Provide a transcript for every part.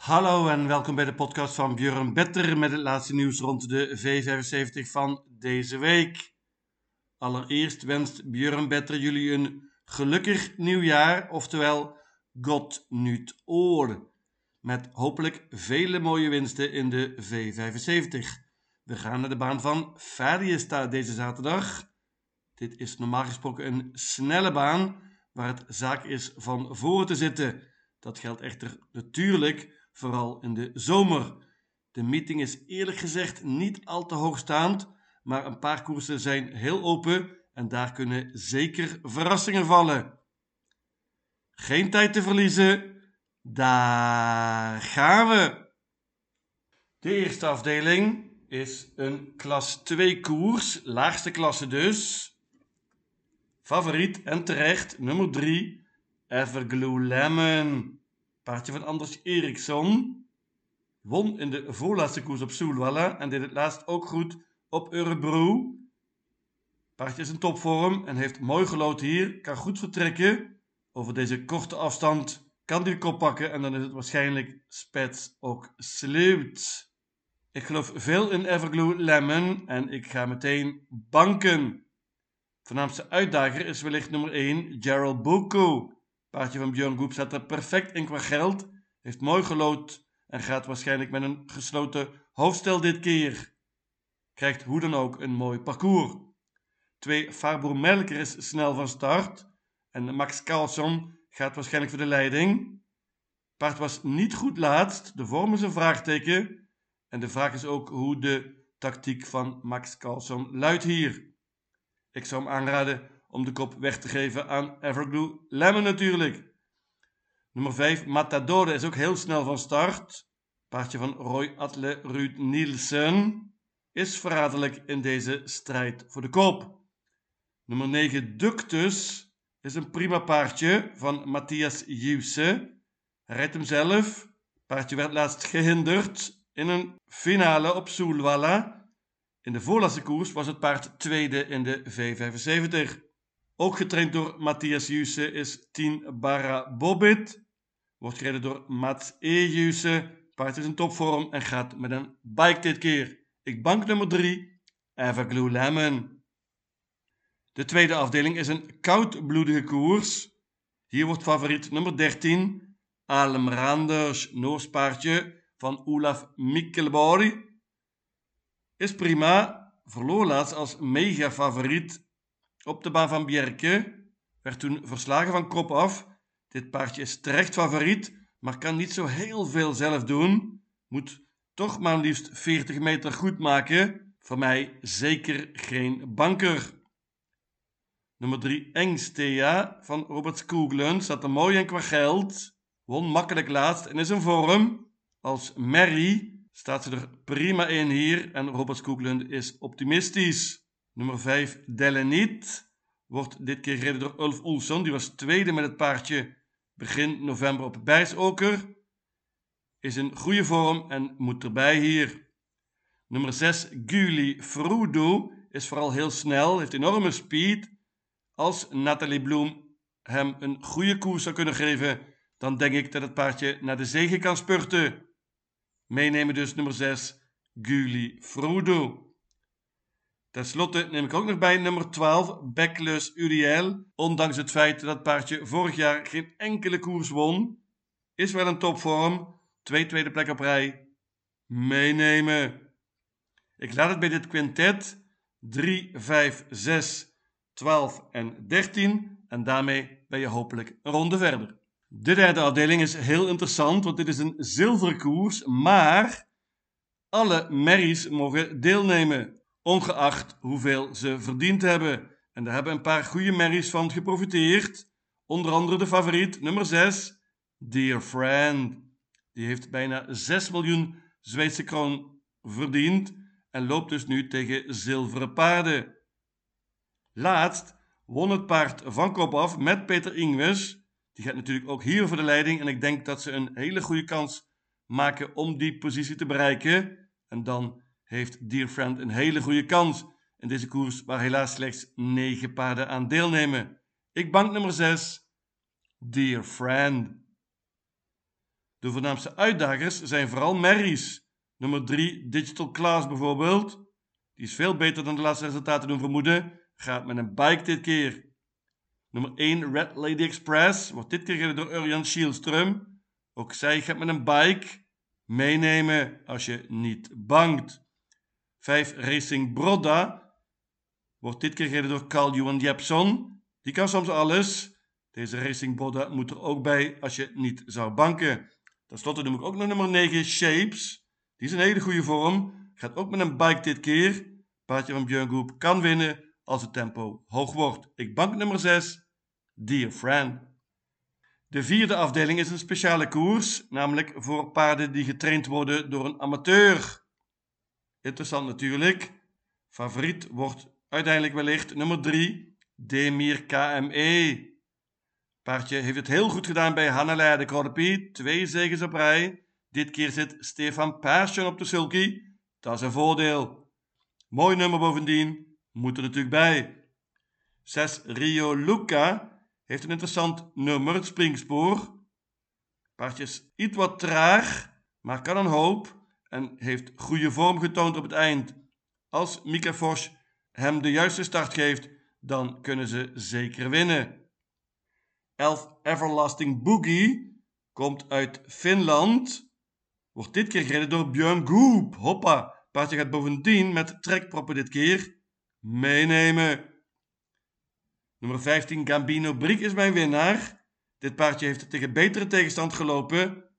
Hallo en welkom bij de podcast van Björn Better met het laatste nieuws rond de V75 van deze week. Allereerst wenst Björn Better jullie een gelukkig nieuwjaar, oftewel God Nut Oor. Met hopelijk vele mooie winsten in de V75. We gaan naar de baan van Fadiesta deze zaterdag. Dit is normaal gesproken een snelle baan waar het zaak is van voor te zitten. Dat geldt echter natuurlijk vooral in de zomer. De meeting is eerlijk gezegd niet al te hoogstaand, maar een paar koersen zijn heel open en daar kunnen zeker verrassingen vallen. Geen tijd te verliezen, daar gaan we! De eerste afdeling is een klas 2 koers, laagste klasse dus. Favoriet en terecht, nummer 3, Everglue Lemon. Paardje van Anders Eriksson. Won in de voorlaatste koers op Soelwalla en deed het laatst ook goed op Örebro. Paardje is in topvorm en heeft mooi gelood hier. Kan goed vertrekken. Over deze korte afstand kan hij de kop pakken en dan is het waarschijnlijk spets ook sleut. Ik geloof veel in Everglue Lemon en ik ga meteen banken. Voornaamste uitdager is wellicht nummer 1, Gerald Boko. Paardje van Björn Goep staat er perfect in qua geld. Heeft mooi gelood en gaat waarschijnlijk met een gesloten hoofdstel dit keer. Krijgt hoe dan ook een mooi parcours. Twee Farbro Melker is snel van start. En Max Carlson gaat waarschijnlijk voor de leiding. Paard was niet goed laatst. De vorm is een vraagteken. En de vraag is ook hoe de tactiek van Max Carlson luidt hier. Ik zou hem aanraden om de kop weg te geven aan Everglue Lemon natuurlijk. Nummer 5, Matador is ook heel snel van start. Paardje van Roy Atle Ruud Nielsen is verraderlijk in deze strijd voor de kop. Nummer 9, Ductus is een prima paardje van Matthias Jusse. Hij hem zelf. Paardje werd laatst gehinderd in een finale op Soelwalla. In de voorlaatste koers was het paard tweede in de V75. Ook getraind door Matthias Jusse is 10 Barra Bobit. Wordt gereden door Mats E. Jusse. Paard is in topvorm en gaat met een bike dit keer. Ik bank nummer 3, Everglue Lemon. De tweede afdeling is een koudbloedige koers. Hier wordt favoriet nummer 13, Alem Randers, Noors paardje van Olaf Mikkelborg. Is prima, verloor laatst als mega favoriet op de baan van Bjerke. Werd toen verslagen van kop af. Dit paardje is terecht favoriet, maar kan niet zo heel veel zelf doen. Moet toch maar liefst 40 meter goed maken. Voor mij zeker geen banker. Nummer 3 Engstea van Robert Skooglen staat er mooi in qua geld. Won makkelijk laatst en is in vorm. Als Mary staat ze er prima in hier en Robert Skooglen is optimistisch. Nummer 5, Delenit, wordt dit keer gereden door Ulf Olsson. Die was tweede met het paardje begin november op Bijsoker. Is in goede vorm en moet erbij hier. Nummer 6, Guli Frudo, is vooral heel snel, heeft enorme speed. Als Nathalie Bloem hem een goede koers zou kunnen geven, dan denk ik dat het paardje naar de zege kan spurten. Meenemen dus nummer 6, Guli Frudo. Ten slotte neem ik ook nog bij nummer 12, Backless Uriel. Ondanks het feit dat het paardje vorig jaar geen enkele koers won, is wel een topvorm. Twee tweede plek op rij. Meenemen. Ik laat het bij dit quintet 3, 5, 6, 12 en 13. En daarmee ben je hopelijk een ronde verder. De derde afdeling is heel interessant, want dit is een zilverkoers, maar alle merries mogen deelnemen ongeacht hoeveel ze verdiend hebben. En daar hebben een paar goede merries van geprofiteerd. Onder andere de favoriet, nummer 6, Dear Friend. Die heeft bijna 6 miljoen Zweedse kroon verdiend en loopt dus nu tegen zilveren paarden. Laatst won het paard van kop af met Peter Ingves. Die gaat natuurlijk ook hier voor de leiding en ik denk dat ze een hele goede kans maken om die positie te bereiken. En dan heeft Dear Friend een hele goede kans in deze koers waar helaas slechts 9 paarden aan deelnemen. Ik bank nummer 6, Dear Friend. De voornaamste uitdagers zijn vooral merries. Nummer 3, Digital Class bijvoorbeeld. Die is veel beter dan de laatste resultaten doen vermoeden. Gaat met een bike dit keer. Nummer 1, Red Lady Express. Wordt dit keer gereden door Urjan Schielström. Ook zij gaat met een bike. Meenemen als je niet bangt. 5, Racing Brodda. Wordt dit keer gereden door Carl-Johan Jepson. Die kan soms alles. Deze Racing Brodda moet er ook bij als je niet zou banken. Ten slotte noem ik ook nog nummer 9, Shapes. Die is een hele goede vorm. Gaat ook met een bike dit keer. Paardje van Björn kan winnen als het tempo hoog wordt. Ik bank nummer 6, Dear Friend. De vierde afdeling is een speciale koers, namelijk voor paarden die getraind worden door een amateur. Interessant natuurlijk. Favoriet wordt uiteindelijk wellicht nummer 3, Demir KME. Paardje heeft het heel goed gedaan bij Hannelei de Corpie. Twee zegens op rij. Dit keer zit Stefan Persson op de sulky. Dat is een voordeel. Mooi nummer bovendien. Moet er natuurlijk bij. 6 Rio Luca heeft een interessant nummer, het springspoor. Paardje is iets wat traag, maar kan een hoop. En heeft goede vorm getoond op het eind. Als Mika Fors hem de juiste start geeft, dan kunnen ze zeker winnen. 11 Everlasting Boogie komt uit Finland. Wordt dit keer gereden door Björn Goop. Hoppa. Paardje gaat bovendien met trekproppen dit keer meenemen. Nummer 15 Gambino Briek is mijn winnaar. Dit paardje heeft tegen betere tegenstand gelopen.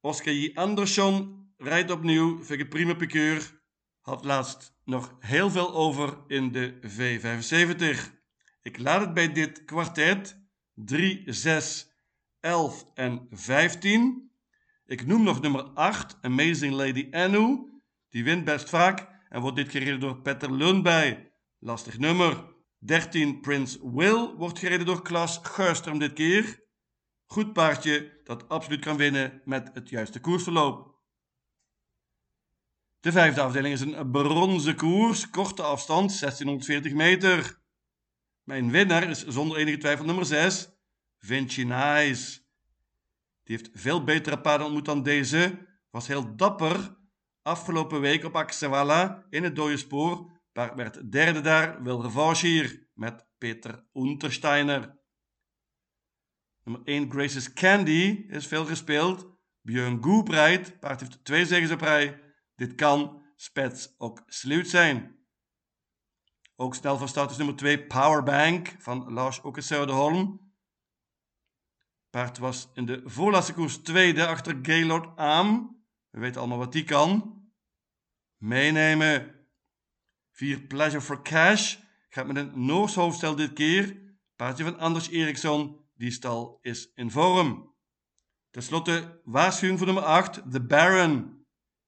Oscar J. Andersson rijdt opnieuw. Vind ik prima pikeur. Had laatst nog heel veel over in de V75. Ik laat het bij dit kwartet. 3, 6, 11 en 15. Ik noem nog nummer 8, Amazing Lady Anu. Die wint best vaak en wordt dit gereden door Petter Lundbij. Lastig nummer. 13, Prince Will wordt gereden door Klas Geurstrom dit keer. Goed paardje dat absoluut kan winnen met het juiste koersverloop. De vijfde afdeling is een bronzen koers, korte afstand, 1640 meter. Mijn winnaar is zonder enige twijfel nummer 6, Vinci Nice. Die heeft veel betere paarden ontmoet dan deze. Was heel dapper. Afgelopen week op Axewalla in het dode spoor. Paard werd derde daar, wil hier met Peter Untersteiner. Nummer 1 Grace's Candy is veel gespeeld. Björn Goep rijdt. Paard heeft twee zegens op rij. Dit kan spets ook sluit zijn. Ook snel van start is nummer 2 Powerbank van Lars Åke Holm. Paard was in de voorlaatste koers tweede achter Gaylord aan. We weten allemaal wat die kan. Meenemen. 4 Pleasure for Cash. Gaat met een Noors hoofdstel dit keer. Paardje van Anders Eriksson. Die stal is in vorm. Ten slotte waarschuwing voor nummer 8. The Baron.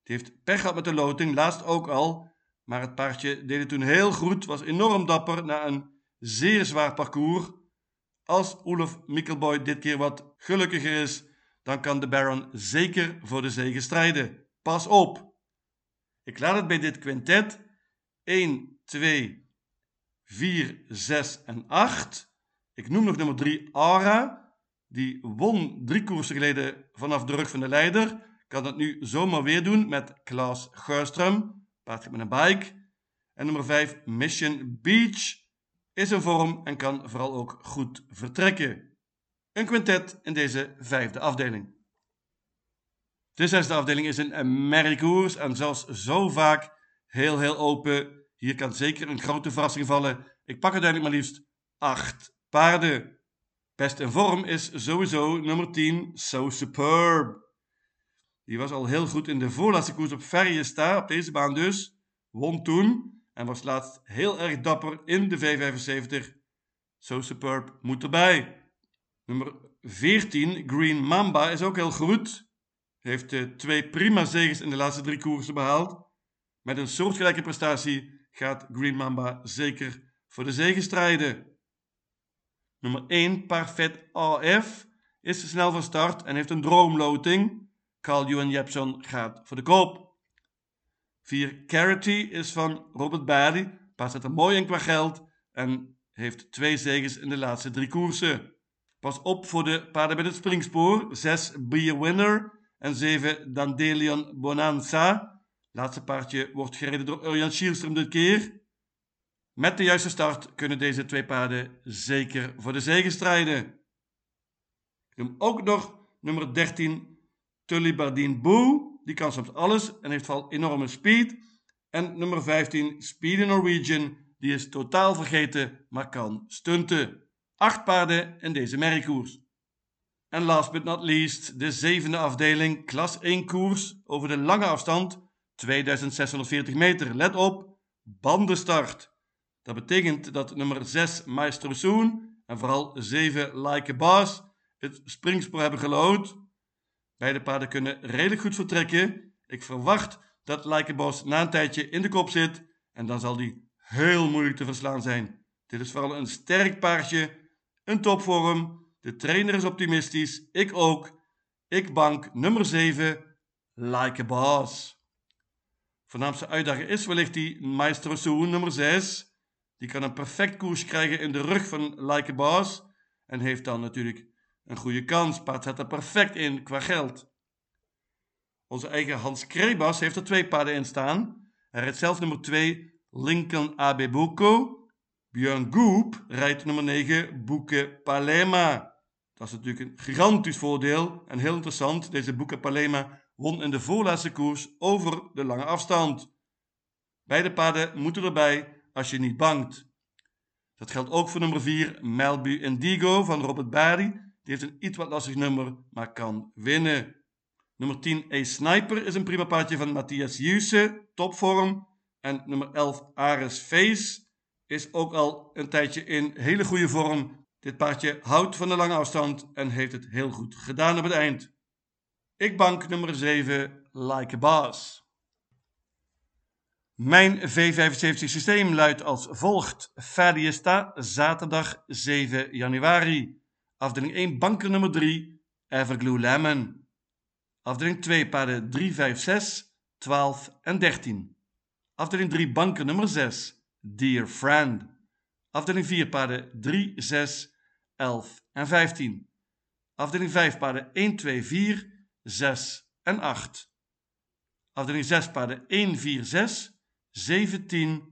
Die heeft pech gehad met de loting. Laatst ook al. Maar het paardje deed het toen heel goed, was enorm dapper na een zeer zwaar parcours. Als Olaf Mikkelboy dit keer wat gelukkiger is, dan kan de Baron zeker voor de zege strijden. Pas op! Ik laat het bij dit quintet 1, 2, 4, 6 en 8. Ik noem nog nummer 3 Aura. Die won drie koersen geleden vanaf de rug van de leider. Kan dat nu zomaar weer doen met Klaas Geurström. Paard met een bike. En nummer 5, Mission Beach, is in vorm en kan vooral ook goed vertrekken. Een quintet in deze vijfde afdeling. De zesde afdeling is een merriekoers en zelfs zo vaak heel heel open. Hier kan zeker een grote verrassing vallen. Ik pak uiteindelijk maar liefst 8 paarden. Best in vorm is sowieso nummer 10, So Superb. Die was al heel goed in de voorlaatste koers op Ferriesta, op deze baan dus. Won toen en was laatst heel erg dapper in de V75. So Superb moet erbij. Nummer 14, Green Mamba, is ook heel goed. Heeft uh, twee prima zegens in de laatste drie koersen behaald. Met een soortgelijke prestatie gaat Green Mamba zeker voor de zegen strijden. Nummer 1, Parfait AF, is snel van start en heeft een droomloting. Carl-Johan Jepson gaat voor de koop. 4 Carity is van Robert Barry. Paard zit er mooi in qua geld en heeft twee zegens in de laatste drie koersen. Pas op voor de paarden met het springspoor. 6 Be a Winner en 7 Dandelion Bonanza. Laatste paardje wordt gereden door Urjan Schielström dit keer. Met de juiste start kunnen deze twee paarden zeker voor de zege strijden. Ik noem ook nog nummer 13 Tullibardine Boo. Die kan soms alles en heeft vooral enorme speed. En nummer 15 Speed Norwegian. Die is totaal vergeten, maar kan stunten. Acht paarden in deze merriekoers. En last but not least, de zevende afdeling, klas 1 koers over de lange afstand, 2640 meter. Let op, bandenstart. Dat betekent dat nummer 6 Maestro Soon en vooral 7 Like Boss het springspoor hebben gelood. Beide paarden kunnen redelijk goed vertrekken. Ik verwacht dat Boss na een tijdje in de kop zit en dan zal die heel moeilijk te verslaan zijn. Dit is vooral een sterk paardje, een topvorm. De trainer is optimistisch, ik ook. Ik bank nummer 7, Like a Boss. Voornaamste uitdager is wellicht die Maestro Soon nummer 6. Die kan een perfect koers krijgen in de rug van Boss. En heeft dan natuurlijk een goede kans. Paard zet er perfect in qua geld. Onze eigen Hans Krebas heeft er twee paarden in staan. Hij rijdt zelf nummer 2 Lincoln Abebuco. Björn Goop rijdt nummer 9 Boeke Palema. Dat is natuurlijk een gigantisch voordeel en heel interessant. Deze Boeke Palema won in de voorlaatste koers over de lange afstand. Beide paarden moeten erbij als je niet bangt. Dat geldt ook voor nummer 4, Melbu Indigo van Robert Barry. Die heeft een iets wat lastig nummer, maar kan winnen. Nummer 10, A Sniper, is een prima paardje van Matthias Jusse, topvorm. En nummer 11, Ares Face, is ook al een tijdje in hele goede vorm. Dit paardje houdt van de lange afstand en heeft het heel goed gedaan op het eind. Ik bank nummer 7, Like a Boss. Mijn V75 systeem luidt als volgt. Fadiesta, zaterdag 7 januari. Afdeling 1, banker nummer 3, Everglue Lemon. Afdeling 2, paarden 3, 5, 6, 12 en 13. Afdeling 3, banker nummer 6, Dear Friend. Afdeling 4, paarden 3, 6, 11 en 15. Afdeling 5, paarden 1, 2, 4, 6 en 8. Afdeling 6, paarden 1, 4, 6, 17,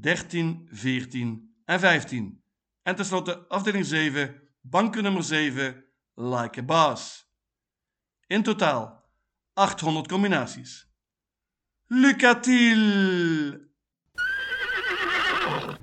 13, 14 en 15. En tenslotte afdeling 7, banken nummer 7, Like a Boss. In totaal 800 combinaties. Lucatil!